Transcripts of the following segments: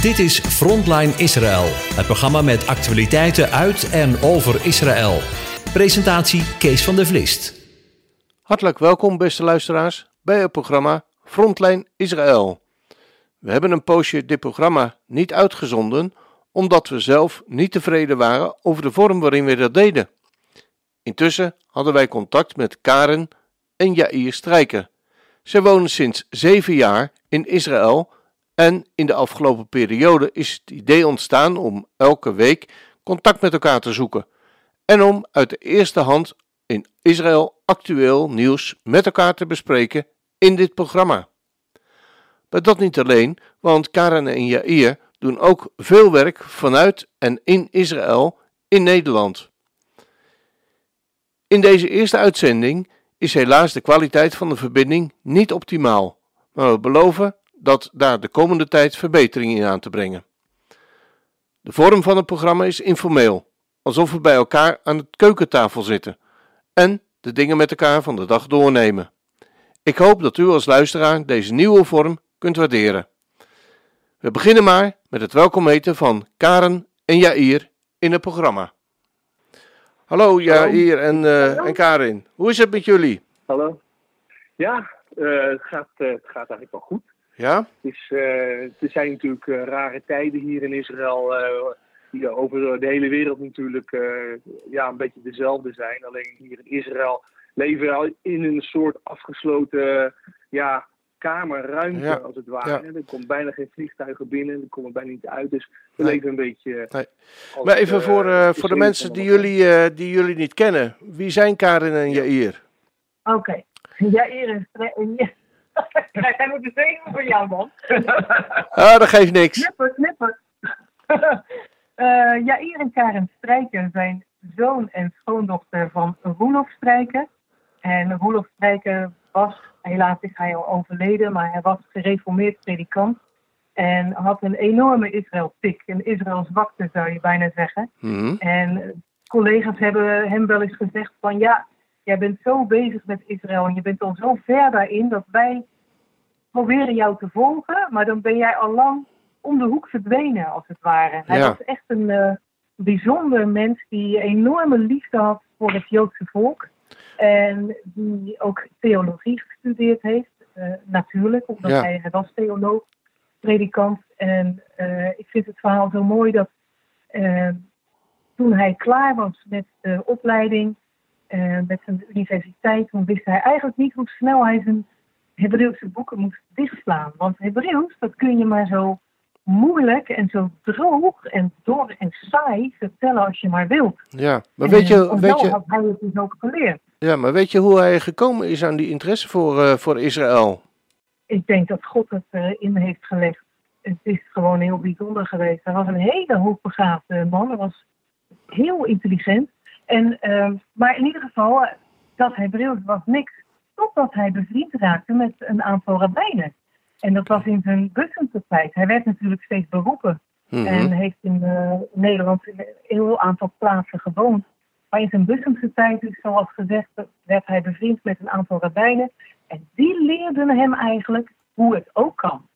Dit is Frontline Israël, het programma met actualiteiten uit en over Israël. Presentatie Kees van der Vlist. Hartelijk welkom, beste luisteraars, bij het programma Frontline Israël. We hebben een poosje dit programma niet uitgezonden, omdat we zelf niet tevreden waren over de vorm waarin we dat deden. Intussen hadden wij contact met Karen en Jair Strijker. Zij wonen sinds zeven jaar in Israël en in de afgelopen periode is het idee ontstaan om elke week contact met elkaar te zoeken en om uit de eerste hand in Israël actueel nieuws met elkaar te bespreken in dit programma. Maar dat niet alleen, want Karen en Jair doen ook veel werk vanuit en in Israël in Nederland. In deze eerste uitzending is helaas de kwaliteit van de verbinding niet optimaal, maar we beloven dat daar de komende tijd verbetering in aan te brengen. De vorm van het programma is informeel, alsof we bij elkaar aan het keukentafel zitten en de dingen met elkaar van de dag doornemen. Ik hoop dat u als luisteraar deze nieuwe vorm kunt waarderen. We beginnen maar met het welkom heten van Karen en Jair in het programma. Hallo Jair en, uh, en Karin, hoe is het met jullie? Hallo. Ja, uh, het, gaat, uh, het gaat eigenlijk wel goed. Ja? Het, is, er zijn natuurlijk rare tijden hier in Israël, die over de hele wereld natuurlijk ja, een beetje dezelfde zijn. Alleen hier in Israël leven we al in een soort afgesloten ja, kamerruimte, Ja, als het ware. ja. Er komt bijna geen vliegtuigen binnen, er komen bijna niet uit. Dus we Nee. leven een beetje... Nee. als, Maar even eh, voor, eh, voor de mensen die jullie, eh, die jullie niet kennen. Wie zijn Karin en Jair? Oké. Ja, Hij moet de zenuwen voor jou, man. Ah, dat geeft niks. Knipper, knipper. Eh Jair en Karen Strijker zijn zoon en schoondochter van Roelof Strijker. En Roelof Strijker was, helaas is hij al overleden, maar hij was gereformeerd predikant. En had een enorme Israël-tik, een Israël-zwakte zou je bijna zeggen. Mhm. En collega's hebben hem wel eens gezegd van ja, jij bent zo bezig met Israël en je bent al zo ver daarin dat wij proberen jou te volgen, maar dan ben jij al lang om de hoek verdwenen als het ware. Hij Ja. was echt een eh, bijzonder mens die enorme liefde had voor het Joodse volk. En die ook theologie gestudeerd heeft, eh, natuurlijk, omdat Ja. hij, hij was theoloog, predikant. En eh, ik vind het verhaal zo mooi dat toen hij klaar was met de opleiding, met zijn universiteit, toen wist hij eigenlijk niet hoe snel hij zijn Hebreeuwse boeken moest dichtslaan. Want Hebreeuws, dat kun je maar zo moeilijk en zo droog en dor en saai vertellen als je maar wilt. Ja, maar weet En je, van weet je, had hij het dus ook geleerd. ja, maar weet je hoe hij gekomen is aan die interesse voor, eh, voor Israël? Ik denk dat God het erin heeft gelegd. Het is gewoon heel bijzonder geweest. Hij was een hele hoogbegaafde man. Hij was heel intelligent. En, ehm, maar in ieder geval, eh, dat Hebreeuws was niks. Totdat hij bevriend raakte met een aantal rabbijnen. En dat was in zijn Bussumse tijd. Hij werd natuurlijk steeds beroepen. Mhm. En heeft in eh, Nederland een heel aantal plaatsen gewoond. Maar in zijn Bussumse tijd, dus zoals gezegd, werd hij bevriend met een aantal rabbijnen. En die leerden hem eigenlijk hoe het ook kan.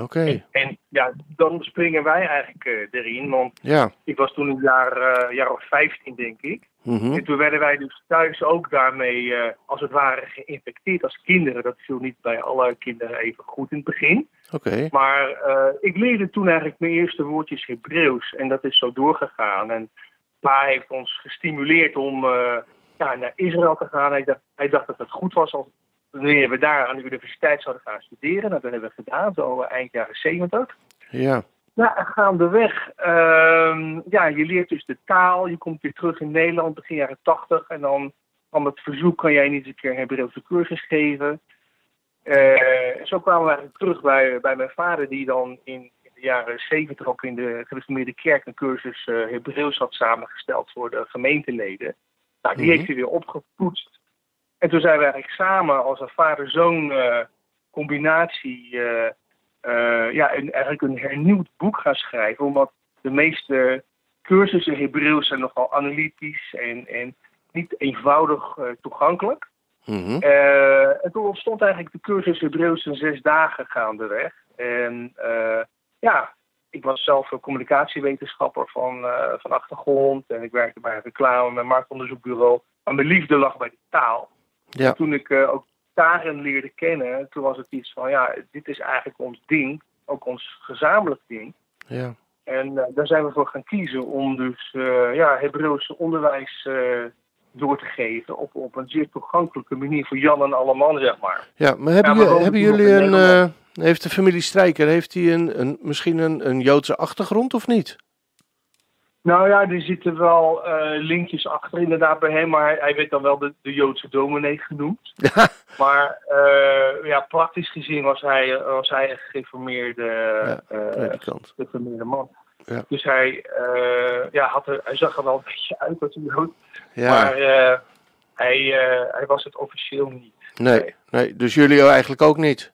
Oké, En ja, dan springen wij eigenlijk eh, erin, want ja. ik was toen een jaar, eh, jaar of 15, denk ik. Mhm. En toen werden wij dus thuis ook daarmee, eh, als het ware, geïnfecteerd als kinderen. Dat viel niet bij alle kinderen even goed in het begin. Oké, Maar eh, ik leerde toen eigenlijk mijn eerste woordjes Hebreeuws. En dat is zo doorgegaan. En pa heeft ons gestimuleerd om eh, ja, naar Israël te gaan. Hij dacht, hij dacht dat het goed was als wanneer we daar aan de universiteit zouden gaan studeren. Dat hebben we gedaan, zo eind jaren 70. ja. En gaandeweg, ehm ja, je leert dus de taal. Je komt weer terug in Nederland begin jaren 80. En dan kwam het verzoek, kan jij niet eens een keer een Hebreeuwse cursus geven? Eh, zo kwamen we eigenlijk terug bij, bij mijn vader, die dan in, in de jaren 70 ook in de gereformeerde kerk een cursus eh Hebreeuws had samengesteld voor de gemeenteleden. Nou, die Mhm. heeft hij weer opgepoetst. En toen zijn we eigenlijk samen als een vader-zoon eh, combinatie eh, ja, een, eigenlijk een hernieuwd boek gaan schrijven. Omdat de meeste cursussen Hebreeuws zijn nogal analytisch en, en niet eenvoudig eh, toegankelijk. Mhm. Eh, en toen ontstond eigenlijk de cursus Hebreeuws in zes dagen gaandeweg. En ja, ik was zelf een communicatiewetenschapper van, van achtergrond. En ik werkte bij een reclame- en marktonderzoekbureau. Maar mijn liefde lag bij de taal. Ja. Toen ik ook Karen leerde kennen, toen was het iets van, ja, dit is eigenlijk ons ding. Ook ons gezamenlijk ding. Ja. En eh, daar zijn we voor gaan kiezen om dus uh, ja, Hebreeuwse onderwijs uh, door te geven op, op een zeer toegankelijke manier voor Jan en alle man, zeg maar. Ja, maar hebben, Ja, maar hebben jullie een, eh, heeft de familie Strijker, heeft hij een, een, misschien een, een Joodse achtergrond of niet? Nou ja, er zitten wel eh, linkjes achter inderdaad bij hem, maar hij, hij werd dan wel de, de Joodse dominee genoemd. Maar eh, ja, praktisch gezien was hij, was hij een gereformeerde, Ja, eh, gereformeerde man. Ja. Dus hij, ja, had er, hij zag er wel een beetje uit als een Jood, Ja, maar hij, hij was het officieel niet. nee, nee, dus jullie eigenlijk ook niet.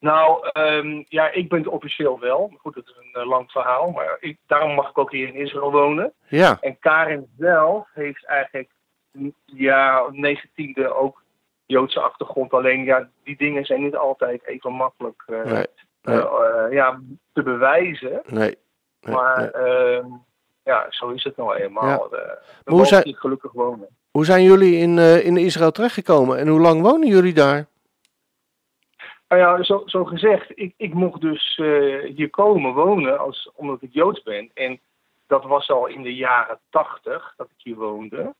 Nou, ehm, ja, ik ben het officieel wel. Goed, dat is een eh, lang verhaal. Maar ik, daarom mag ik ook hier in Israël wonen. Ja, En Karin zelf heeft eigenlijk, ja, op 19e ook Joodse achtergrond. Alleen, ja, die dingen zijn niet altijd even makkelijk eh, nee, eh, nee. ja, te bewijzen. nee. nee, maar, ehm, ja, zo is het nou eenmaal. Ja. Hoe zijn- gelukkig wonen. Hoe zijn jullie in, in Israël terechtgekomen en hoe lang wonen jullie daar? Nou ja, zo, zo gezegd, ik, ik mocht dus eh, hier komen wonen als, omdat ik Joods ben. En dat was al in de jaren 80 dat ik hier woonde.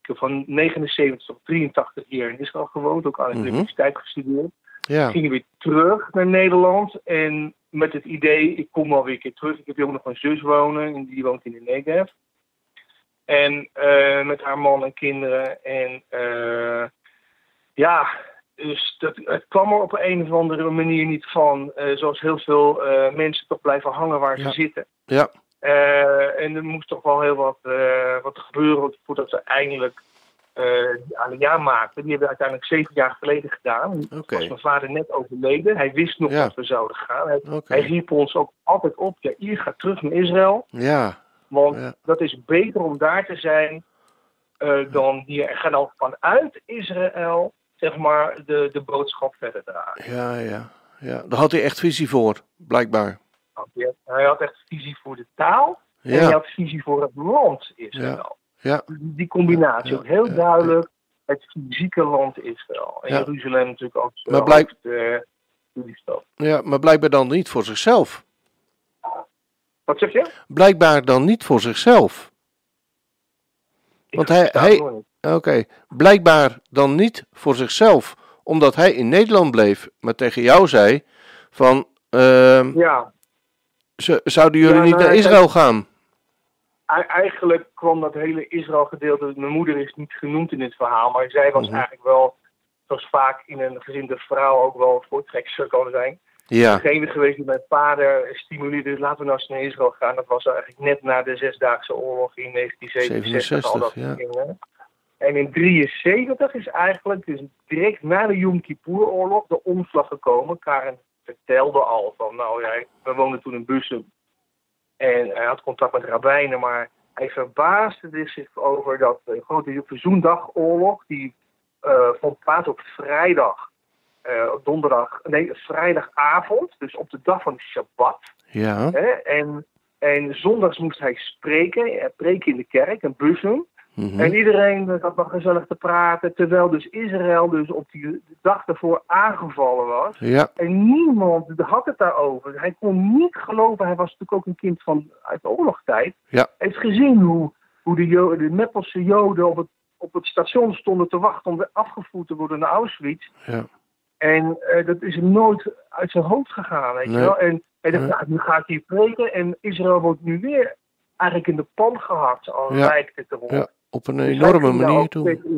Ik heb van 79 tot 83 hier in Israël gewoond, ook aan de Mhm. universiteit gestudeerd. Ja, Ging weer terug naar Nederland en met het idee, ik kom wel weer een keer terug. Ik heb hier ook nog een zus wonen en die woont in de Negev. En eh, met haar man en kinderen. En eh, ja, dus dat, het kwam er op een of andere manier niet van. eh, zoals heel veel eh, mensen toch blijven hangen waar Ja. ze zitten. ja, Eh, en er moest toch wel heel wat, wat gebeuren voordat ze eindelijk aan een jaar maakten. Die hebben we uiteindelijk zeven jaar geleden gedaan. Toen Oké. was mijn vader net overleden. Hij wist nog Ja. dat we zouden gaan. Hij, oké. hij riep ons ook altijd op. Ja, hier gaat terug naar Israël. Ja, Want Ja. dat is beter om daar te zijn dan hier. En ga dan vanuit Israël, zeg maar, de, de boodschap verder dragen. ja, ja, ja. Daar had hij echt visie voor, blijkbaar. Hij had- Hij had echt visie voor de taal. En hij Ja, had visie voor het land Israël. ja, Die combinatie, Ja, ook heel ja, duidelijk. Het fysieke land Israël. En Ja. Jeruzalem natuurlijk ook. Maar blijk- De, die stad. ja, maar blijkbaar dan niet voor zichzelf. Wat zeg je? Blijkbaar dan niet voor zichzelf. Ik Want hij- hij- Oké, blijkbaar dan niet voor zichzelf, omdat hij in Nederland bleef, maar tegen jou zei van, ehm, Ja, zouden jullie Ja, niet nou, naar Israël gaan? ei- eigenlijk kwam dat hele Israël-gedeelte. Mijn moeder is niet genoemd in dit verhaal, maar zij was Mhm. eigenlijk wel, zoals vaak in een gezin de vrouw ook wel voortrekker kan zijn. Ja, Degene geweest die mijn vader stimuleerde, dus laten we nou eens naar Israël gaan. Dat was eigenlijk net na de Zesdaagse Oorlog in 1967. al dat 67, dingen. En in 73 is eigenlijk, dus direct na de Yom Kippur-oorlog, de omslag gekomen. Karen vertelde al van, nou ja, we woonden toen in Bussum. En hij had contact met rabbijnen, maar hij verbaasde zich over dat de grote verzoendagoorlog, die eh, vond plaats op vrijdag, eh, op donderdag, nee, vrijdagavond, dus op de dag van de Shabbat. ja, Hè? En, en zondags moest hij spreken, eh, preken in de kerk, een Bussum. Mhm, En iedereen eh, zat nog gezellig te praten, terwijl dus Israël dus op die dag ervoor aangevallen was. ja, En niemand had het daarover. Hij kon niet geloven, hij was natuurlijk ook een kind van uit de oorlogstijd. Ja. Hij heeft gezien hoe, hoe de, Jo- de Meppelse Joden op het, op het station stonden te wachten om weer afgevoerd te worden naar Auschwitz. ja, En eh, dat is hem nooit uit zijn hoofd gegaan, weet Nee. je wel. En hij dacht, Nee. nou, nu ga ik hier preken en Israël wordt nu weer eigenlijk in de pan gehakt, al Ja. lijkt het erop. ja, op een enorme manier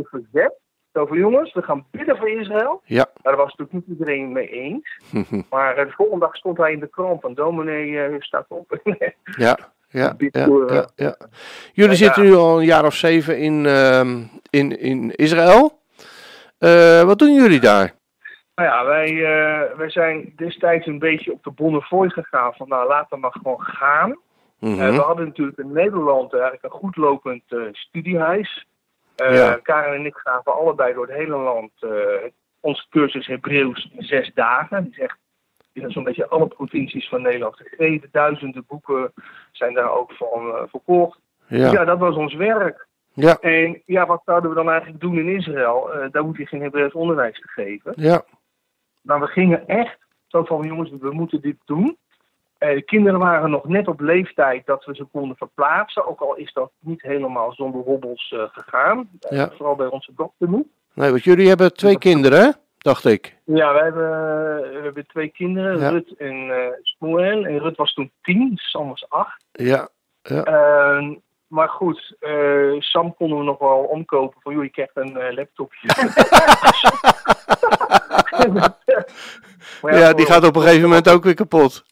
verzet. Zo van jongens, we gaan bidden voor Israël. Ja, Daar was natuurlijk niet iedereen mee eens. Maar eh, de volgende dag stond hij in de krant van dominee eh, staat op. ja, ja, Dit ja, voor, ja, ja. Jullie zitten nu al een jaar of zeven in, ehm, in, in Israël. Eh, wat doen jullie daar? nou ja, wij, eh, wij zijn destijds een beetje op de Bonnefoy gegaan. Van nou, laten we maar gewoon gaan. Eh, we hadden natuurlijk in Nederland eigenlijk een goed lopend eh, studiehuis. Eh, Ja. Karen en ik gaven allebei door het hele land onze cursus Hebreeuws in zes dagen. Dat is echt in zo'n beetje alle provincies van Nederland gegeven. Duizenden boeken zijn daar ook van uh, verkocht. Ja. ja, dat was ons werk. Ja. En ja, wat zouden we dan eigenlijk doen in Israël? Uh, daar moet je geen Hebreeuws onderwijs gegeven. Ja. Maar we gingen echt zo van, jongens, we moeten dit doen. Uh, de kinderen waren nog net op leeftijd dat we ze konden verplaatsen. Ook al is dat niet helemaal zonder hobbels uh, gegaan. Ja. Vooral bij onze dochter niet. Nee, want jullie hebben twee kinderen, dacht ik. Ja, wij hebben, we hebben twee kinderen, Ja. Rut en uh, Smuel. En Rut was toen tien, Sam was acht. Ja. Ja. Ehm, maar goed, eh, Sam konden we nog wel omkopen joh, je krijgt een eh, laptopje. Ja, voor die gaat op een gegeven moment ook weer kapot.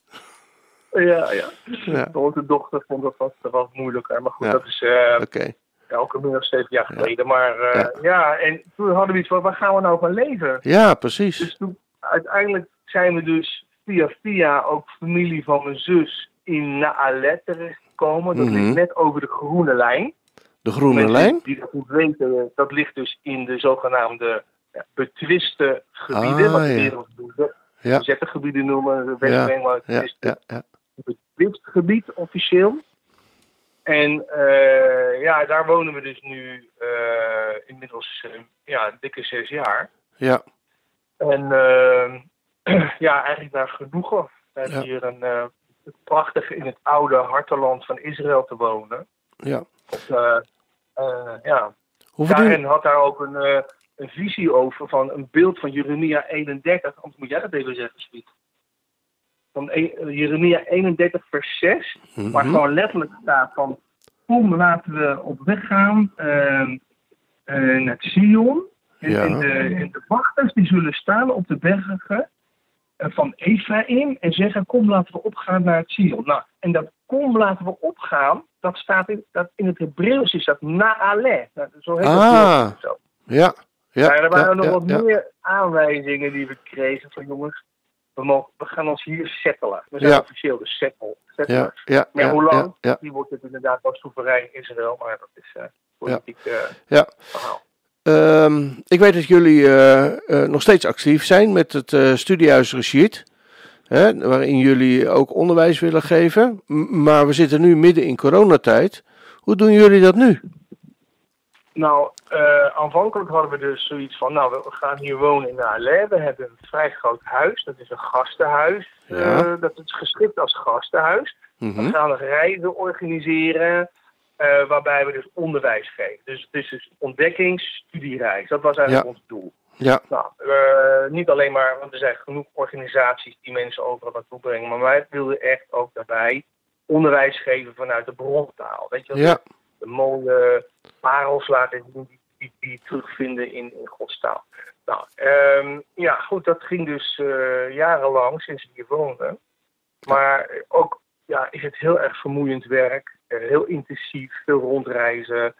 Ja, ja. Ja. Onze dochter vond dat vast wat moeilijker. Maar goed, Ja. dat is eh Oké. elke meer dan zeven jaar geleden. Maar eh, ja. en toen hadden we iets van, waar gaan we nou van leven? Ja, precies. Dus toen, uiteindelijk zijn we dus via via ook familie van mijn zus in Naalet terechtgekomen. Dat Mhm. ligt net over de groene lijn. De groene Mensen lijn. Die dat niet weten, dat ligt dus in de zogenaamde ja, betwiste gebieden. Ah, wat de wereld Ja. zettengebieden noemen. De Ja, Ja, ja, ja. betwist gebied officieel. En eh, ja, daar wonen we dus nu eh, inmiddels eh, ja, dikke zes jaar. Ja. En ja, eigenlijk naar genoegen. We hebben Ja. hier een prachtig in het oude harteland van Israël te wonen. ja. Eh, ja, en had daar ook een, een visie over van een beeld van Jeremia 31. Anders moet jij dat even zeggen, Sweet. Van e- Jeremia 31 vers 6. Waar Mhm. gewoon letterlijk staat van... Kom, laten we op weg gaan eh, naar Sion. En, Ja. en, de, en de wachters die zullen staan op de bergen eh, van Ephraim en zeggen... Kom, laten we opgaan naar Sion. Nou, en dat kom, laten we opgaan... Dat staat in, dat in het Hebreeuws is dat Naaleh. Nou, zo heet Ah. dat zo. Ja. Ja. Er waren ja, nog ja, wat meer aanwijzingen die we kregen van jongens, we, mogen, we gaan ons hier settelen. We zijn Ja. officieel de settle, Ja, settlers. ja, Maar ja, hoe lang? ja, ja. Die wordt het inderdaad wel soeverein Israël, maar dat is eh politiek eh, Ja. verhaal. Ehm, ik weet dat jullie eh, nog steeds actief zijn met het eh, studiehuis Rashid. Hè, waarin jullie ook onderwijs willen geven. M- maar we zitten nu midden in coronatijd. Hoe doen jullie dat nu? Nou, eh, aanvankelijk hadden we dus zoiets van, nou, we gaan hier wonen in Haarlem. We hebben een vrij groot huis, dat is een gastenhuis. eh, dat is geschikt als gastenhuis. We Mhm. gaan nog reizen organiseren, eh, waarbij we dus onderwijs geven. Dus het is dus ontdekkingsstudiereis. Dat was eigenlijk Ja. ons doel. Ja, Nou, niet alleen maar, want er zijn genoeg organisaties die mensen overal naartoe brengen. Maar wij wilden echt ook daarbij onderwijs geven vanuit de brontaal. Weet je wel? ja, De mooie parels laten zien die, die, die terugvinden in, in Gods taal. Nou, ehm, ja, goed, dat ging dus eh, jarenlang sinds we hier woonden. Maar ook ja, is het heel erg vermoeiend werk, eh, heel intensief, veel rondreizen.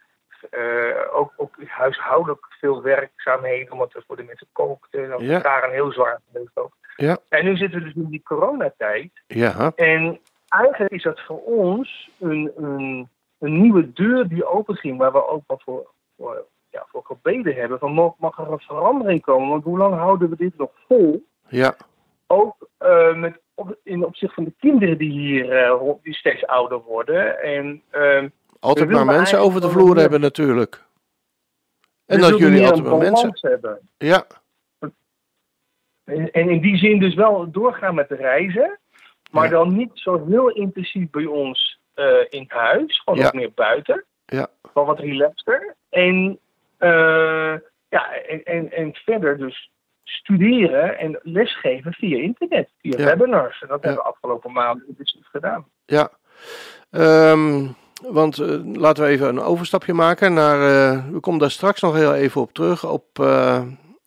eh, ook, ook huishoudelijk veel werkzaamheden, omdat we voor de mensen kookten. Dat is daar een heel zwaar geweest ook. Ja. En nu zitten we dus in die coronatijd. ja, En eigenlijk is dat voor ons een, een, een nieuwe deur die openging, waar we ook wat voor, voor, ja, voor gebeden hebben. Van mag, mag er een verandering komen? Want hoe lang houden we dit nog vol? ja, Ook eh, met, op, in opzicht van de kinderen die hier eh, die steeds ouder worden. En ehm, altijd maar mensen over de vloer hebben natuurlijk. En dat jullie altijd maar mensen... hebben. Ja, En, en in die zin dus wel doorgaan met de reizen. Maar Ja. dan niet zo heel intensief bij ons eh, in huis. Gewoon Ja. ook meer buiten. ja, Wel wat relaxter. En, eh, ja, en, en, en verder dus studeren en lesgeven via internet. Via Ja. webinars. En dat hebben we afgelopen maanden intensief gedaan. ja. Ehm, want eh, laten we even een overstapje maken naar... we komen daar straks nog heel even op terug, op,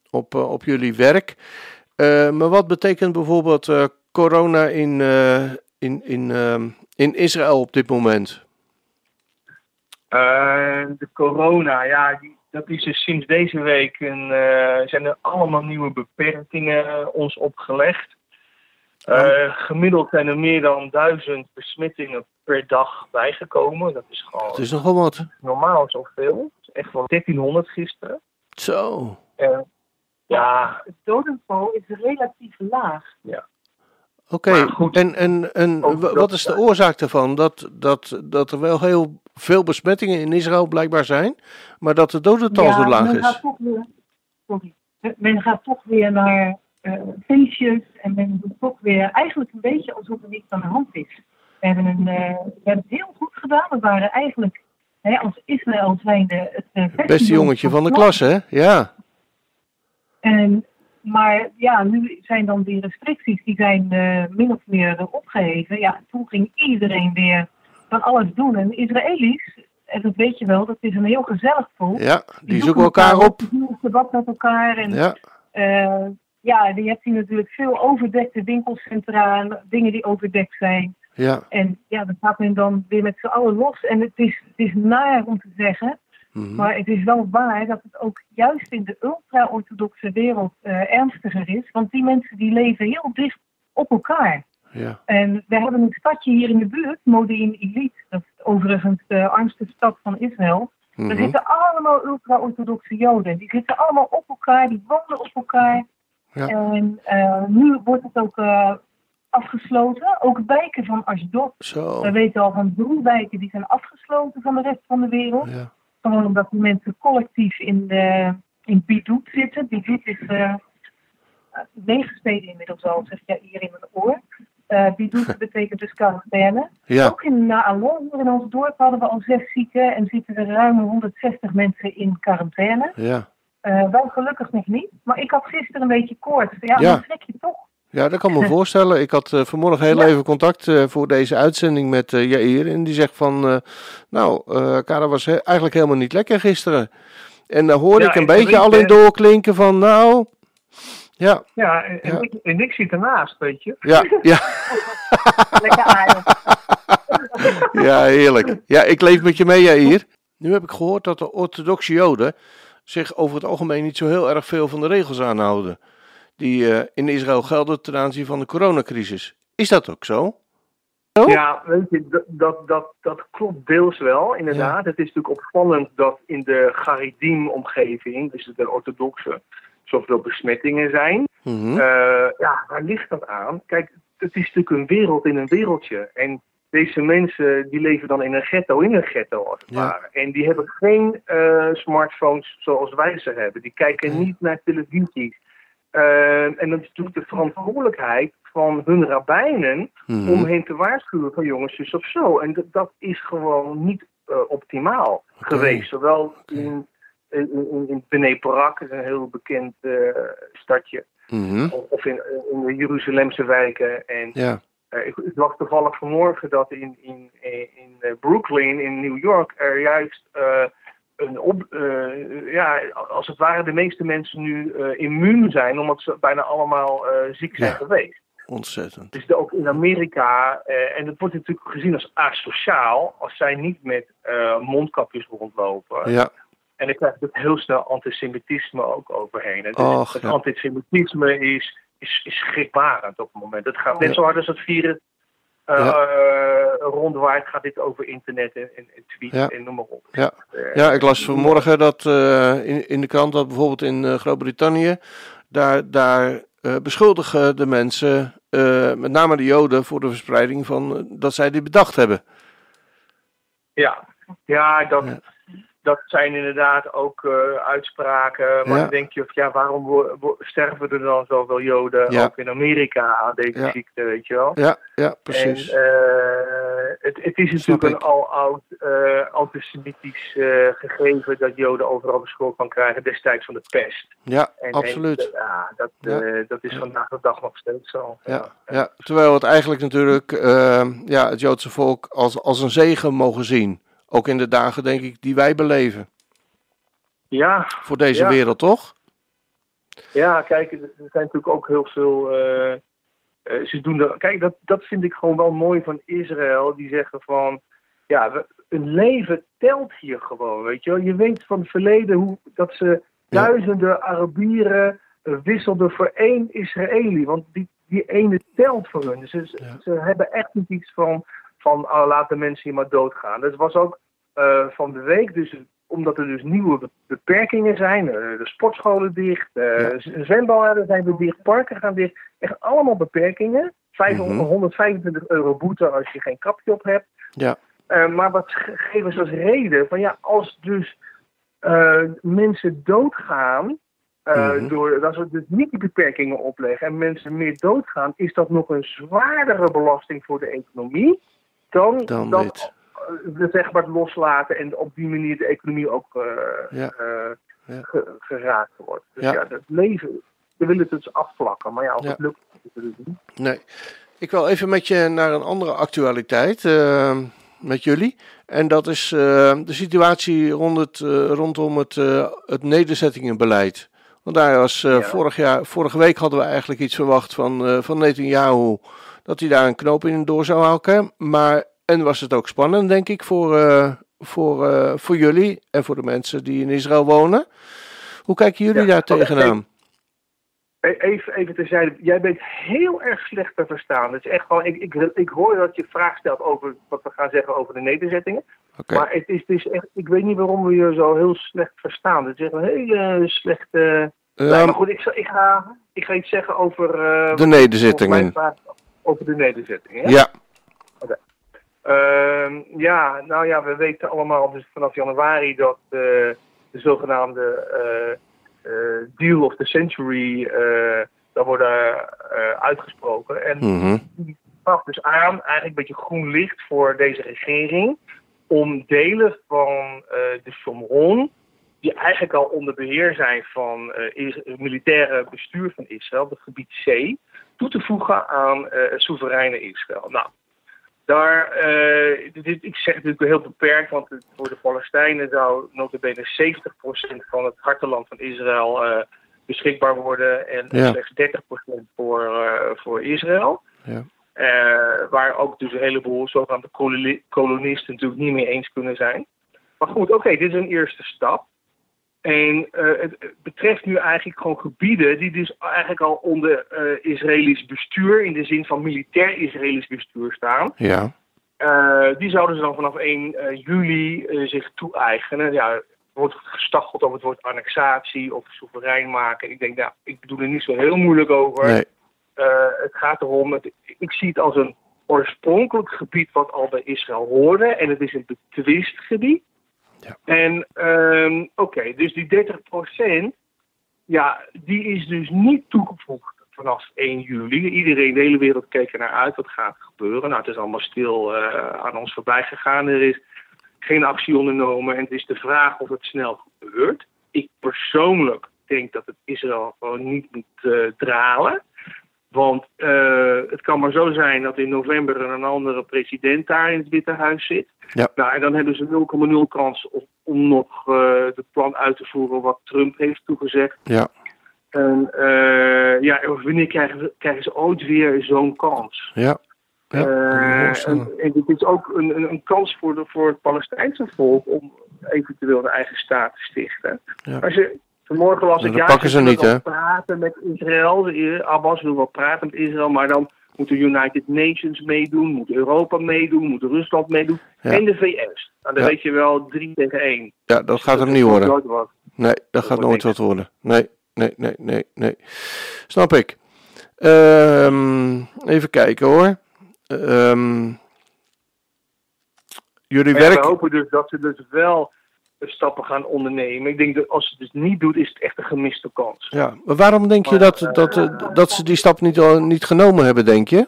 op, op jullie werk. Maar wat betekent bijvoorbeeld corona in, in, in, ehm, in Israël op dit moment? Eh, de corona, ja, die, dat is dus sinds deze week een, eh, zijn er allemaal nieuwe beperkingen ons opgelegd. Eh, gemiddeld zijn er meer dan duizend besmettingen per dag bijgekomen. Dat is gewoon Het is nogal wat. normaal zoveel. Het is echt wel 1300 gisteren. Zo. En ja, Het dodental is relatief laag. Oké, en, en, en dat- wat is de oorzaak daarvan? Dat, dat, dat er wel heel veel besmettingen in Israël blijkbaar zijn, maar dat de dodental zo laag men is. Gaat toch weer, sorry, men gaat toch weer naar eh, feestjes en men doet toch weer eigenlijk een beetje alsof er niets aan de hand is. We hebben, een, eh, we hebben het heel goed gedaan. We waren eigenlijk hè, als Israël zijnde het eh, Beste jongetje van de klas, hè? Ja, En, maar ja, nu zijn dan die restricties, die zijn eh, min of meer eh, opgeheven. Ja, toen ging iedereen weer van alles doen. En Israëli's, en dat weet je wel, dat is een heel gezellig volk. ja die zoeken elkaar op. Die doen debat met elkaar. En Ja, eh, ja, je hebt hier natuurlijk veel overdekte winkelcentra, dingen die overdekt zijn. ja. En ja, dan gaat men dan weer met z'n allen los. En het is, het is naar om te zeggen, mhm. maar het is wel waar dat het ook juist in de ultra-orthodoxe wereld eh, ernstiger is. Want die mensen die leven heel dicht op elkaar. ja. En we hebben een stadje hier in de buurt, Modi'in Ilit. Dat is overigens de armste stad van Israël. Er mhm. zitten allemaal ultra-orthodoxe Joden. Die zitten allemaal op elkaar, die wonen op elkaar. Ja. En eh, nu wordt het ook eh, afgesloten. Ook wijken van Ashdod. Zo, We weten al van drie wijken die zijn afgesloten van de rest van de wereld. ja. Gewoon omdat die mensen collectief in, de, in Bidut zitten. Bidut is eh negen steden inmiddels al, zeg je hier in mijn oor. Eh Bidut betekent dus quarantaine. Ja, Ook in Naalon, hier in ons dorp, hadden we al zes zieken en zitten er ruim 160 mensen in quarantaine. ja. Eh, wij gelukkig nog niet. Maar ik had gisteren een beetje koorts. Ja, Ja. dan trek je toch. Ja, dat kan me voorstellen. Ik had eh, vanmorgen heel Ja. even contact eh, voor deze uitzending met eh Jair. En die zegt van, nou, Kara was he- eigenlijk helemaal niet lekker gisteren. En daar hoorde Ja, ik een en beetje al in doorklinken van, nou, ja, Ja, en. Ik, en ik zit ernaast, weet je. ja, ja, Lekker aardig. ja, heerlijk. Ja, ik leef met je mee, Jair. Nu heb ik gehoord dat de orthodoxe joden zich over het algemeen niet zo heel erg veel van de regels aanhouden. Die eh, in Israël gelden ten aanzien van de coronacrisis. Is dat ook zo? Ja, weet je, dat, dat, dat, klopt deels wel, inderdaad. Het is natuurlijk opvallend dat in de Garidim-omgeving, dus de orthodoxe, zoveel besmettingen zijn. Mhm. Eh, ja, waar ligt dat aan? Kijk, het is natuurlijk een wereld in een wereldje. En deze mensen die leven dan in een ghetto in een ghetto als het Ja. ware. En die hebben geen eh, smartphones zoals wij ze hebben. Die kijken niet naar televisie. Eh, en dat is natuurlijk de verantwoordelijkheid van hun rabbijnen Mhm. om hen te waarschuwen van jongens, zus of zo. En dat, dat is gewoon niet eh, optimaal geweest. Zowel in, in, in, is een heel bekend eh, stadje, Mhm. of, of in, in de Jeruzalemse wijken. En Ja, ik, ik toevallig vanmorgen dat in, in, in Brooklyn, in New York, er juist een op, eh, ja, als het ware de meeste mensen nu eh, immuun zijn, omdat ze bijna allemaal eh, ziek zijn Ja. geweest. ontzettend. Dus ook in Amerika, en dat wordt natuurlijk gezien als asociaal als zij niet met mondkapjes rondlopen. Ja, En dan krijg je ook heel snel antisemitisme ook overheen. Dus Och, het ja. antisemitisme is, is, is schrikbarend op het moment. Het gaat net zo hard als het virus Ja. eh, rondwaait, gaat dit over internet en, en, en tweets Ja. en noem maar op. Ja. Eh, ja, ik las vanmorgen dat in, in de krant dat bijvoorbeeld in Groot-Brittannië, daar, daar beschuldigen de mensen, met name de Joden, voor de verspreiding van dat zij dit bedacht hebben. Ja, ja, dat, Ja. Dat zijn inderdaad ook eh, uitspraken. Maar Ja. dan denk je, of, ja, waarom wo- wo- sterven er dan zoveel Joden Ja. ook in Amerika aan deze Ja. ziekte, weet je wel? Ja, ja, precies. En, eh, het, het is natuurlijk een ik. al-oud eh, antisemitisch gegeven dat Joden overal de schuld kan krijgen destijds van de pest. ja, En, absoluut. En, ja, dat, dat is vandaag de dag nog steeds zo. Ja, ja, terwijl het eigenlijk natuurlijk ja, het Joodse volk als, als een zegen mogen zien. Ook in de dagen, denk ik, die wij beleven. ja, Voor deze Ja. wereld, toch? Ja, kijk, er zijn natuurlijk ook heel veel. eh, eh, ze doen er, kijk, dat, dat vind ik gewoon wel mooi van Israël. Die zeggen van. Ja, een leven telt hier gewoon. Weet je wel. Je weet van het verleden hoe, dat ze Ja. duizenden Arabieren eh, wisselden voor één Israëli. Want die, die ene telt voor hun. Dus ze, Ja. ze hebben echt niet iets van. Van oh, laat de mensen hier maar doodgaan. Dat was ook eh, van de week. Dus omdat er dus nieuwe be- beperkingen zijn. eh, de sportscholen dicht, Ja. z- zwembaden zijn weer dicht, parken gaan dicht. Echt allemaal beperkingen. 500, Mhm. 125 euro boete als je geen kapje op hebt. Ja. Maar wat ge- geven ze als reden? Van ja, als dus mensen doodgaan, Mhm. door, als we dus niet die beperkingen opleggen en mensen meer doodgaan, is dat nog een zwaardere belasting voor de economie dan, Dan dat dit. eh, we zeg maar het loslaten en op die manier de economie ook eh, Ja. eh, ge- geraakt wordt. Dus Ja. het leven, we willen het dus afvlakken, maar ja, als het lukt, is het niet. Nee. Ik wil even met je naar een andere actualiteit. eh, met jullie. En dat is de situatie rond het, rondom het, het nederzettingenbeleid. Want daar was Ja. vorig jaar, vorige week hadden we eigenlijk iets verwacht van, eh van Netanyahu. Dat hij daar een knoop in door zou hakken. Maar, en was het ook spannend, denk ik, voor, eh, voor, eh, voor jullie en voor de mensen die in Israël wonen. Hoe kijken jullie Ja, daar oké. tegenaan? E- Even, even terzijde, jij bent heel erg slecht te verstaan. Het is echt gewoon, ik, ik, ik hoor dat je vraag stelt over wat we gaan zeggen over de nederzettingen. Maar het is, het is echt, ik weet niet waarom we je zo heel slecht verstaan. Het is echt een hele slechte... Eh, Nee, maar goed, ik, zal- ik, ga, ik ga iets zeggen over... eh, de nederzettingen. mij over de nederzettingen. hè? Ja, Ehm, ja, nou ja, we weten allemaal dus vanaf januari dat eh, de zogenaamde eh, eh, deal of the century daar worden uitgesproken. En mhm. die gaf dus aan, eigenlijk een beetje groen licht voor deze regering, om delen van de Shomron, die eigenlijk al onder beheer zijn van het militaire bestuur van Israël, het gebied C, toe te voegen aan het soevereine Israël. Nou, daar, uh, dit, ik zeg het natuurlijk heel beperkt, want het, voor de Palestijnen zou notabene 70% van het harteland van Israël uh, beschikbaar worden en Ja. slechts 30% voor, uh, voor Israël. Ja. Waar ook dus een heleboel zogenaamde koloni- kolonisten natuurlijk niet mee eens kunnen zijn. Maar goed, oké, okay, dit is een eerste stap. En uh, het betreft nu eigenlijk gewoon gebieden die dus eigenlijk al onder uh, Israëlisch bestuur, in de zin van militair Israëlisch bestuur staan. Ja. Uh, die zouden ze dan vanaf 1 juli zich toe-eigenen. Ja, er wordt gestacheld over het woord annexatie of soeverein maken. Ik denk, nou, ik bedoel er niet zo heel moeilijk over. Nee. Het gaat erom, het, ik zie het als een oorspronkelijk gebied wat al bij Israël hoorde. En het is een betwist gebied. En um, oké, dus die 30% ja, die is dus niet toegevoegd vanaf 1 juli. Iedereen, de hele wereld keek er naar uit. Wat gaat gebeuren? Nou, het is allemaal stil uh, aan ons voorbij gegaan. Er is geen actie ondernomen. En het is de vraag of het snel gebeurt. Ik persoonlijk denk dat het Israël gewoon niet moet uh, dralen. Want uh, het kan maar zo zijn dat in november een andere president daar in het Witte Huis zit. Ja. Nou, en dan hebben ze 0,0 kans om, om nog uh, het plan uit te voeren wat Trump heeft toegezegd. Ja. En uh, ja, wanneer krijgen, krijgen ze ooit weer zo'n kans? Ja. ja uh, en, en het is ook een, een, een kans voor, de, voor het Palestijnse volk om eventueel een eigen staat te stichten. Ja. Als je Vanmorgen was ik ze niet, hè? praten met Israël. Abbas wil wel praten met Israël, maar dan moet de United Nations meedoen, moet Europa meedoen, moet Rusland meedoen Ja. en de VS. Nou, dan Ja. weet je wel drie tegen één. Ja, dat gaat Dat hem niet worden. nooit. Nee, dat gaat nooit wat worden. Nee, nee, nee, nee, nee. Snap ik. Ehm, even kijken hoor. Ehm, jullie ja, we hopen dus dat ze dus wel stappen gaan ondernemen. Ik denk dat als ze het dus niet doet, is het echt een gemiste kans. Ja, maar waarom denk je dat, dat, eh, dat ze die stap niet, al- niet genomen hebben, denk je?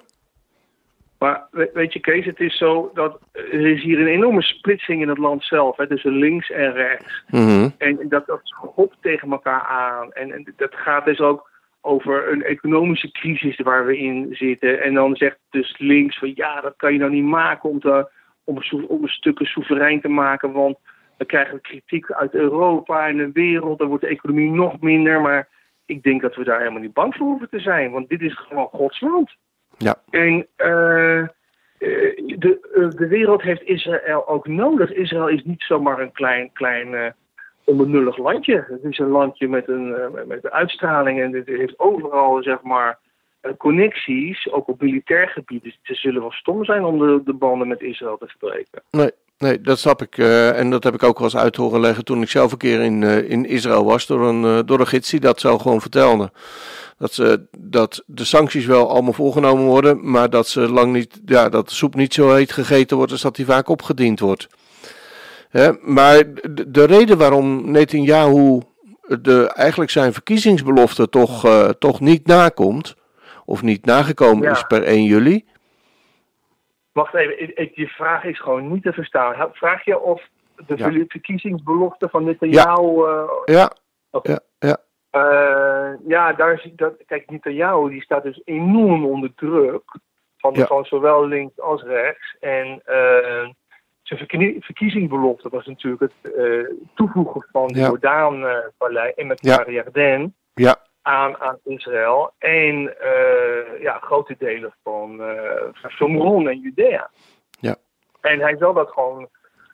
Maar we- weet je, Kees, het is zo dat er is hier een enorme splitsing in het land zelf. Hè, tussen links en rechts. Mhm. En dat, dat schopt tegen elkaar aan. En, en dat gaat dus ook over een economische crisis waar we in zitten. En dan zegt dus links van ja, dat kan je nou niet maken om, te, om, om een stukken soeverein te maken. Want dan krijgen we kritiek uit Europa en de wereld. Dan wordt de economie nog minder. Maar ik denk dat we daar helemaal niet bang voor hoeven te zijn. Want dit is gewoon Gods land. Ja. En eh, eh, de, eh, de wereld heeft Israël ook nodig. Israël is niet zomaar een klein, klein onbenullig landje. Het is een landje met een, met- een uitstraling en het heeft overal zeg maar connecties, ook op militair gebied. Dus ze zullen wel stom zijn om de, de banden met Israël te verbreken. Nee, nee, dat snap ik. eh, en dat heb ik ook wel eens uit horen leggen toen ik zelf een keer in, eh, in Israël was. Door een, eh, door een gids die dat zo gewoon vertelde. Dat, ze, dat de sancties wel allemaal voorgenomen worden, maar dat, ze lang niet, ja, dat de soep niet zo heet gegeten wordt als dat die vaak opgediend wordt. Hè, maar de, de reden waarom Netanyahu de, eigenlijk zijn verkiezingsbelofte toch, toch niet nakomt, of niet nagekomen Ja. is per 1 juli. Wacht even, je vraag is gewoon niet te verstaan. Vraag je of de Ja. verkiezingsbelofte van Netanyahu... Ja, Oké. ja, ja, Eh, ja, daar zie ik dat. Kijk, Netanyahu die staat dus enorm onder druk. Van, Ja. van zowel links als rechts. En eh, zijn verkie- verkiezingsbelofte was natuurlijk het toevoegen van de Ja. Jordaan-vallei en met Ja. Yarden ja, aan, aan Israël. En eh, ja, grote delen van, eh van Shomron en Judea. Ja. En hij zal dat gewoon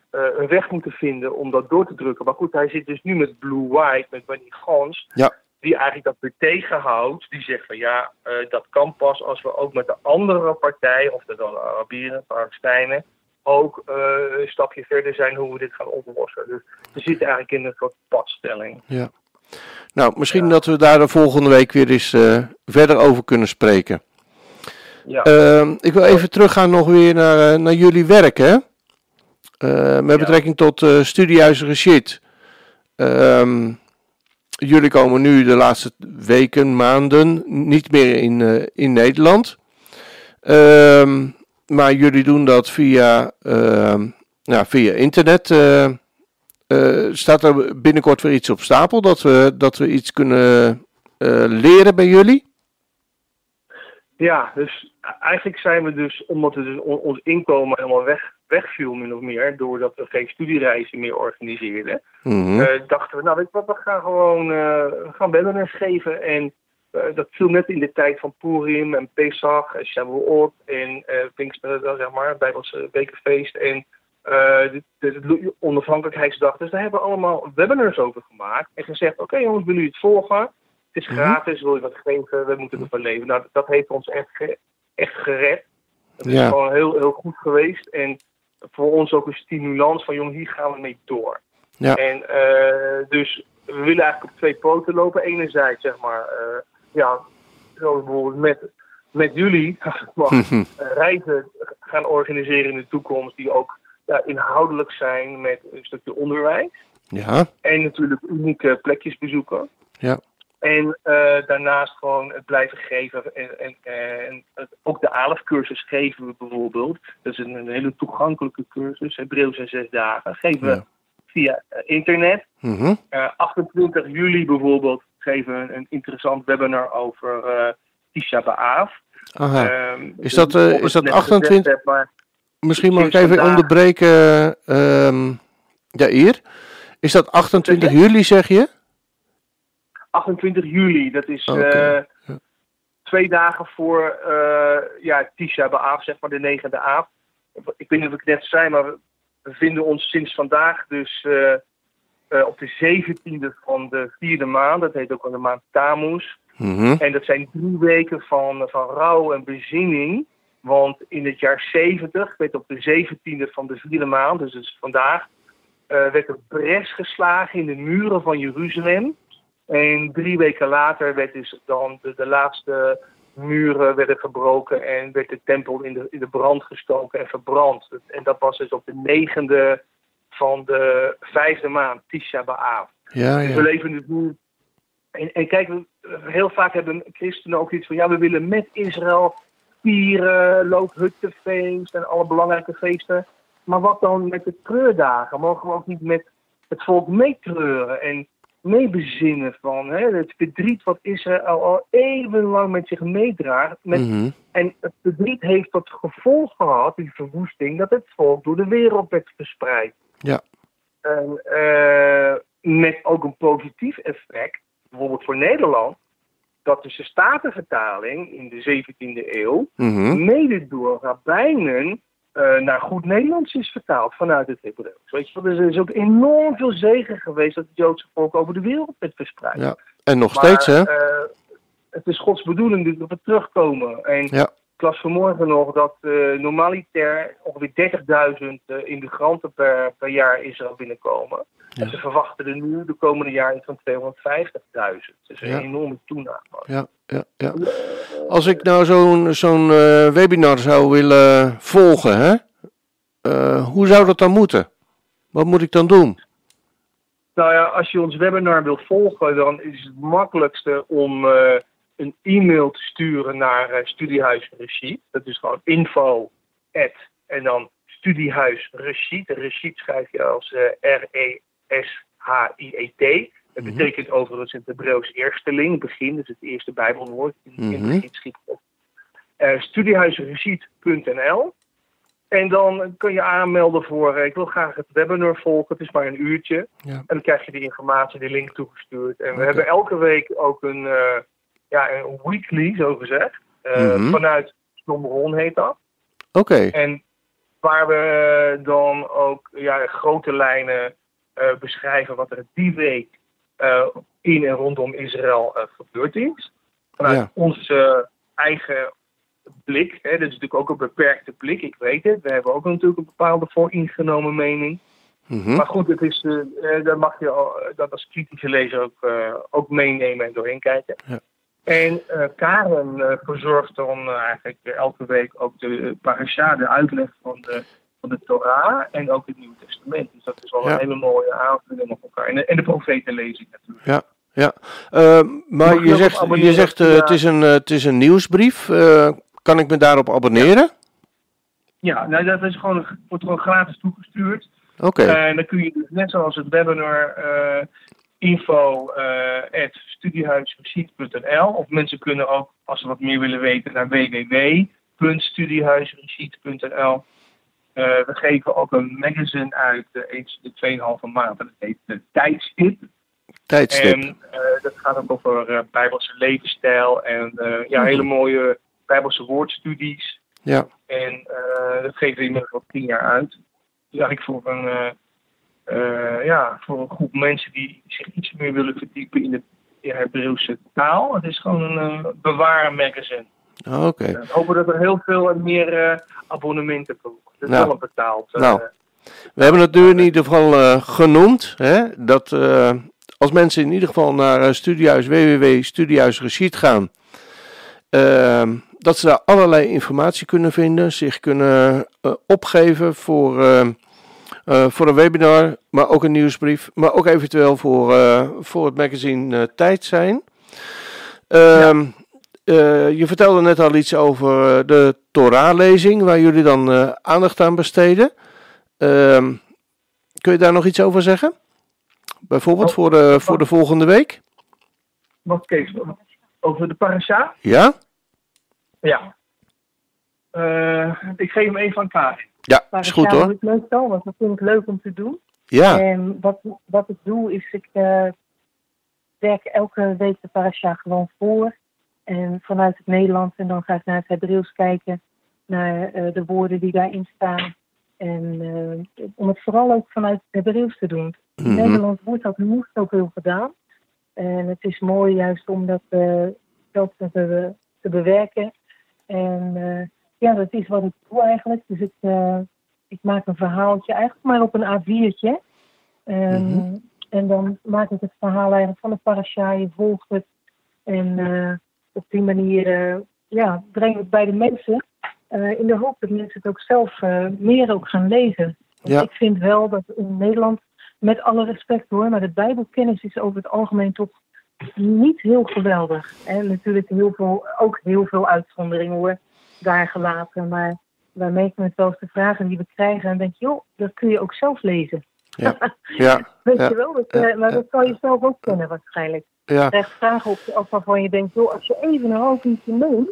eh, een weg moeten vinden om dat door te drukken. Maar goed, hij zit dus nu met Blue White, met Benny Gans Ja. die eigenlijk dat weer tegenhoudt. Die zegt van ja, dat kan pas als we ook met de andere partijen, of dat dan de Arabieren, Palestijnen, ook een stapje verder zijn hoe we dit gaan oplossen. Dus we zitten eigenlijk in een soort padstelling. ja. Nou, misschien dat we daar de volgende week weer eens eh, verder over kunnen spreken. Ja. Ehm, ik wil even teruggaan nog weer naar, eh, naar jullie werk, hè? Eh, met betrekking tot eh studiehuizen Rashid. Ehm, jullie komen nu de laatste weken, maanden niet meer in, in Nederland. Ehm, maar jullie doen dat via, ehm, nou, via internet. Eh, staat er binnenkort weer iets op stapel dat we, dat we iets kunnen eh, leren bij jullie? Ja, dus eigenlijk zijn we dus, omdat het dus on- ons inkomen helemaal weg, wegviel, min of meer, doordat we geen studiereizen meer organiseerden, Mhm. eh, dachten we, nou weet je wat, we gaan gewoon we gaan webinars geven. En dat viel net in de tijd van Purim en Pesach en Shavuot en Pinksteren, zeg maar, Bijbelse Bekerfeest en de, de, onafhankelijkheidsdag. Dus daar hebben we allemaal webinars over gemaakt en gezegd, oké jongens, willen jullie het volgen? Het is Mhm. gratis, wil je wat geven, we moeten ervan leven. Nou, dat heeft ons echt, ge- echt gered. Het is Ja. gewoon heel, heel goed geweest. En voor ons ook een stimulans van, jongen, hier gaan we mee door. Ja. En eh, dus we willen eigenlijk op twee poten lopen. Enerzijds, zeg maar, eh, ja, zo bijvoorbeeld met, met jullie Mhm. eh, reizen gaan organiseren in de toekomst die ook ja, inhoudelijk zijn met een stukje onderwijs. Ja, En natuurlijk unieke plekjes bezoeken. Ja. En eh, daarnaast gewoon het blijven geven. En, en, en het- ook de ALF-cursus geven we bijvoorbeeld. Dat is een, een hele toegankelijke cursus, Hebreeuws in zes dagen. Geven we Ja. via eh, internet. Mhm. Eh, 28 juli bijvoorbeeld geven we een interessant webinar over Tisha B'Av. Aha. Ehm, Is dat, of is dat net 28 gezegd heb, maar Misschien mag ik even onderbreken. ehm ja, hier. Is dat 28 juli, zeg je? 28 juli, dat is eh, ja. twee dagen voor eh ja, Tisha B'Av, zeg maar de negende aap. Ik weet niet of ik het net zei, maar we bevinden ons sinds vandaag dus eh, op de 17e van de vierde maand. Dat heet ook wel de maand Tammuz. Mhm. En dat zijn drie weken van, van rouw en bezinning. Want in het jaar 70 werd op de 17e van de vierde maand, dus, dus vandaag, eh, werd er bres geslagen in de muren van Jeruzalem. En drie weken later werd dus dan de, de laatste muren werden gebroken en werd de tempel in de, in de brand gestoken en verbrand. En dat was dus op de negende van de vijfde maand, Tisha B'Av. Ja, Dus we ja. leven dus nu. En, en kijk, we- heel vaak hebben christenen ook iets van: ja, we willen met Israël vieren, loofhuttenfeest en alle belangrijke feesten. Maar wat dan met de treurdagen? Mogen we ook niet met het volk meetreuren en meebezinnen van hè, het verdriet wat Israël al eeuwenlang met zich meedraagt? Met, Mhm. En het verdriet heeft tot gevolg gehad, die verwoesting, dat het volk door de wereld werd verspreid. Ja. En, eh, met ook een positief effect, bijvoorbeeld voor Nederland, dat dus de Statenvertaling in de 17e eeuw Mhm. mede door rabbijnen eh, naar goed Nederlands is vertaald vanuit het Hebreeuws. Weet je, dus er is ook enorm veel zegen geweest dat het Joodse volk over de wereld werd verspreid. Ja. En nog Maar, steeds, hè? eh, het is Gods bedoeling dat we terugkomen. En Ja. Ik las vanmorgen nog dat eh, normaliter ongeveer 30.000 eh, immigranten per, per jaar Israël binnenkomen. Ja. En ze verwachten er nu de komende jaren iets van 250.000. Dus een Ja. enorme toename. Ja. ja, ja. Als ik nou zo'n zo'n eh, webinar zou willen volgen, hè? Hoe zou dat dan moeten? Wat moet ik dan doen? Nou ja, als je ons webinar wilt volgen, dan is het makkelijkste om een e-mail te sturen naar uh, Studiehuis Regie. Dat is gewoon info en dan Studiehuis Regie. De Regie schrijf je als R-E-S-H-I-E-T. Dat Mhm. betekent overigens in het Hebreeuws eersteling, begin, dus het eerste Bijbelwoord in, in Mhm. de geschiedschrift. Uh, studiehuisregiet.nl. En dan kun je aanmelden voor, eh, ik wil graag het webinar volgen, het is maar een uurtje. Ja. En dan krijg je die informatie, die link toegestuurd. En we hebben elke week ook een, eh, ja, een weekly, zo gezegd. Eh, Mhm. Vanuit Stommeron heet dat. Oké, En waar we dan ook ja, grote lijnen eh, beschrijven wat er die week eh, in en rondom Israël eh, gebeurd is. Vanuit Ja. onze eigen blik. Hè, dat is natuurlijk ook een beperkte blik, ik weet het. We hebben ook natuurlijk een bepaalde vooringenomen mening. Mhm. Maar goed, het is, eh, eh, daar mag je al, eh, dat als kritische lezer ook, eh, ook meenemen en doorheen kijken. Ja. En eh, Karen eh, verzorgt dan eh, eigenlijk elke week ook de parasha, de uitleg van de, van de Torah en ook het Nieuwe Testament. Dus dat is wel Ja. een hele mooie aanvulling op elkaar. En de, en de profetenlezing natuurlijk. ja, ja. Maar je zegt, je zegt het, is een, het is een nieuwsbrief. Kan ik me daarop abonneren? Ja, nou, dat is gewoon, wordt gewoon gratis toegestuurd. Oké, En dan kun je dus net zoals het webinar eh, info eh, of mensen kunnen ook, als ze wat meer willen weten, naar www.studiehuisreceipt.nl. Eh, we geven ook een magazine uit eh, eens de 2,5 maand. Dat heet de Tijdstip. tijdstip. En dat gaat ook over Bijbelse levensstijl en ja, hele mooie Bijbelse woordstudies. Ja, En dat geven we inmiddels al tien jaar uit. Dus eigenlijk voor een, eh, eh, ja, voor een groep mensen die zich iets meer willen verdiepen in de Hebreeuwse taal. Het is gewoon een uh, bewaren magazine. oké. We hopen dat er heel veel meer eh, abonnementen komen. Dat is Nou. wel een betaald. eh, Nou. We hebben het nu in ieder geval eh, genoemd. Hè, dat eh, als mensen in ieder geval naar eh, Studiehuis www.studiehuisreceipt gaan. dat ze daar allerlei informatie kunnen vinden. Zich kunnen eh, opgeven voor, eh, eh, voor een webinar. Maar ook een nieuwsbrief. Maar ook eventueel voor, eh, voor het magazine eh, Tijd zijn. Ehm, eh, je vertelde net al iets over de Torah-lezing. Waar jullie dan aandacht aan besteden. Ehm, kun je daar nog iets over zeggen? Bijvoorbeeld Oh, voor, de, voor de volgende week? Wat Kees, over de parasha? Ja? Ja. Ik geef hem even aan Karin. Ja, Maar is dat goed hoor. het meestal, want dat vind ik leuk om te doen. Ja, En wat, wat ik doe is, ik eh, werk elke week de parasha gewoon voor. En vanuit het Nederlands en dan ga ik naar het Hebreeuws kijken. Naar eh, de woorden die daarin staan. En eh, om het vooral ook vanuit het Hebreeuws te doen. In Mhm. Nederland wordt dat moest ook heel gedaan. En het is mooi juist om dat zelf te, te bewerken. En ja, dat is wat ik doe eigenlijk. Dus ik, eh, ik maak een verhaaltje eigenlijk maar op een A4'tje. En, Mhm. en dan maak ik het verhaal eigenlijk van de parasha. Je volgt het. En eh, op die manier eh, ja, breng ik het bij de mensen. in de hoop dat mensen het ook zelf meer ook gaan lezen. Want Ja. ik vind wel dat in Nederland, met alle respect hoor, maar de Bijbelkennis is over het algemeen toch niet heel geweldig. En natuurlijk heel veel, ook heel veel uitzonderingen hoor, daar gelaten. Maar wij meten het wel eens de vragen die we krijgen en denk je, joh, dat kun je ook zelf lezen. ja, Weet Ja, je wel, dat, ja, eh, maar dat zal je zelf ook kennen waarschijnlijk. ja, Je krijgt vragen op af waarvan je denkt, joh, als je even een half uurtje neemt,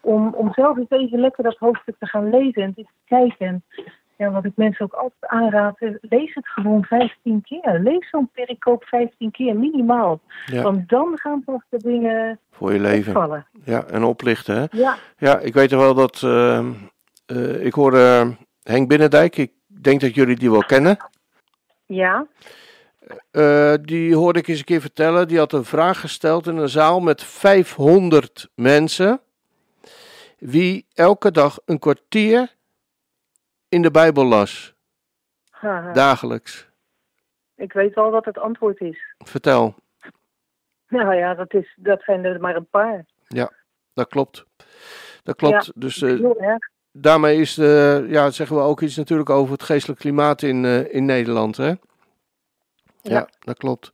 om, om zelf eens even lekker dat hoofdstuk te gaan lezen en te kijken. En ja, wat ik mensen ook altijd aanraad, eh, lees het gewoon 15 keer. Lees zo'n pericoop 15 keer, minimaal. ja, Want dan gaan pas de dingen voor je leven. vallen. Ja, en oplichten hè. Ja, Ja, ik weet toch wel dat, ehm, eh, ik hoorde eh, Henk Binnendijk, ik denk dat jullie die wel kennen. ja, Eh, die hoorde ik eens een keer vertellen. Die had een vraag gesteld in een zaal met 500 mensen. Wie elke dag een kwartier in de Bijbel las, haha. dagelijks. ik weet wel wat het antwoord is. Vertel. Nou ja, dat, is, dat zijn er maar een paar. Ja, dat klopt. Dat klopt. Ja, dus eh, heel erg. daarmee is, de, ja, zeggen we ook iets natuurlijk over het geestelijk klimaat in, eh, in Nederland. Hè? Ja. Ja. dat klopt.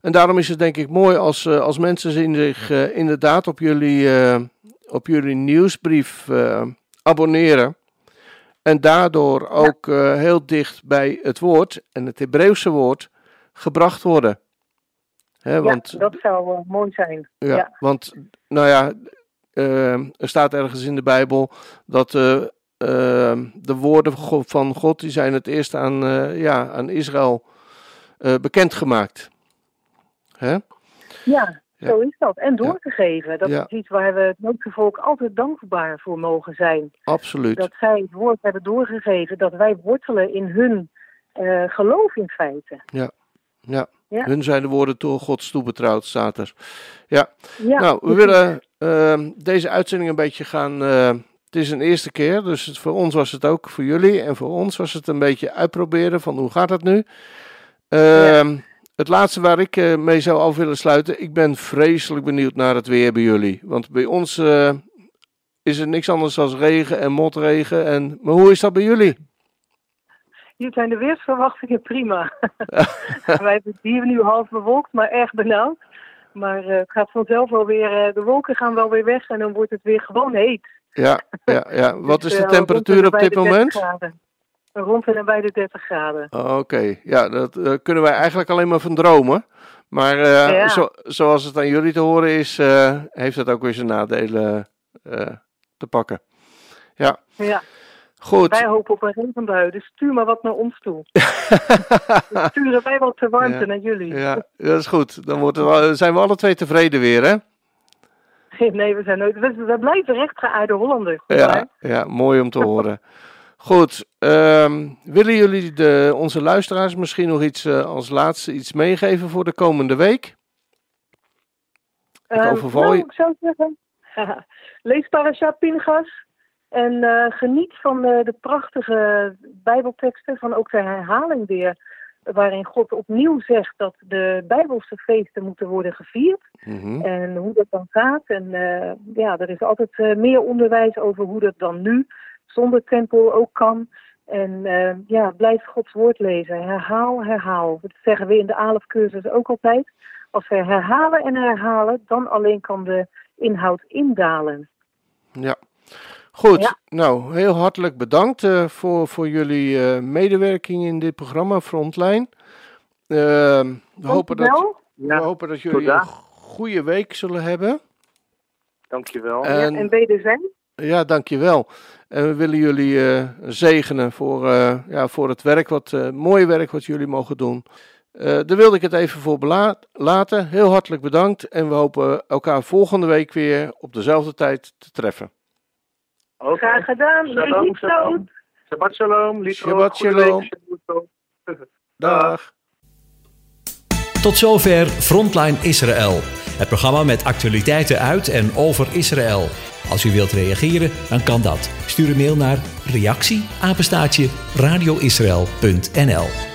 En daarom is het denk ik mooi als, eh, als mensen zich eh, inderdaad op jullie, eh, op jullie nieuwsbrief eh, abonneren. En daardoor ook eh, heel dicht bij het woord en het Hebreeuwse woord gebracht worden. Hè, want, ja, dat zou eh, mooi zijn. ja, ja. want, nou ja, eh, er staat ergens in de Bijbel dat eh, eh, de woorden van God, die zijn het eerst aan, ja, aan Israël bekendgemaakt. Hè? Ja, Ja. zo is dat. En doorgegeven. Dat Ja. is iets waar we het Noodse volk altijd dankbaar voor mogen zijn. Absoluut. Dat zij het woord hebben doorgegeven. Dat wij wortelen in hun eh, geloof in feite. Ja. Ja. Ja. Hun zijn de woorden door Gods toebetrouwd, staat er. Ja, Ja, nou, we willen ehm, deze uitzending een beetje gaan. eh, het is een eerste keer, dus het, voor ons was het ook voor jullie en voor ons was het een beetje uitproberen van hoe gaat het nu. Ehm, Het laatste waar ik eh, mee zou af willen sluiten. Ik ben vreselijk benieuwd naar het weer bij jullie. Want bij ons eh, is er niks anders dan regen en motregen. En, maar hoe is dat bij jullie? Hier zijn de weersverwachtingen prima. Wij hebben het hier nu half bewolkt, maar erg benauwd. Maar eh, het gaat vanzelf wel weer, de wolken gaan wel weer weg en dan wordt het weer gewoon heet. Ja, ja, ja. Wat Dus, is de temperatuur op dit de 30 moment? graden. Rond en nabij de 30 graden. Oh, Oké, ja, dat eh, kunnen wij eigenlijk alleen maar van dromen. Maar eh, Ja. zo, zoals het aan jullie te horen is, eh, heeft het ook weer zijn nadelen te pakken. Ja, Ja, goed. wij hopen op een regenbui, dus stuur maar wat naar ons toe. Dan sturen wij wat te warmte Ja. naar jullie. Ja, dat is goed. Dan wordt zijn we alle twee tevreden weer, hè? Nee, we zijn nooit. We, we blijven rechtgeaarde Hollanders. Ja, ja, mooi om te horen. Goed, ehm, willen jullie de, onze luisteraars misschien nog iets eh, als laatste iets meegeven voor de komende week? Ik Ehm, overval nou, ik zou zeggen, lees Parasha Pinchas en eh, geniet van eh, de prachtige bijbelteksten, van ook de herhaling weer, waarin God opnieuw zegt dat de bijbelse feesten moeten worden gevierd Mhm. en hoe dat dan gaat. En eh, ja, er is altijd eh, meer onderwijs over hoe dat dan nu zonder tempel ook kan. En eh, ja, blijf Gods woord lezen. Herhaal, herhaal. Dat zeggen we in de ALF-cursus ook altijd. Als we herhalen en herhalen, dan alleen kan de inhoud indalen. Ja. Goed, Ja. nou, heel hartelijk bedankt eh, voor, voor jullie eh, medewerking in dit programma Frontline. Ehm, we, hopen dat, Dankjewel. we Ja, hopen dat jullie een goede week zullen hebben. dankjewel. En- Ja, en wederzijn. Ja, dankjewel. En we willen jullie eh, zegenen voor, eh, ja, voor het werk, wat eh, mooie werk wat jullie mogen doen. Eh, daar wilde ik het even voor bela- laten. Heel hartelijk bedankt en we hopen elkaar volgende week weer op dezelfde tijd te treffen. Oké. Graag gedaan. Shalom. Shabbat shalom. Liefde, Shabbat shalom. Dag. Tot zover Frontline Israël. Het programma met actualiteiten uit en over Israël. Als u wilt reageren, dan kan dat. Stuur een mail naar reactie apenstaartje radioisrael.nl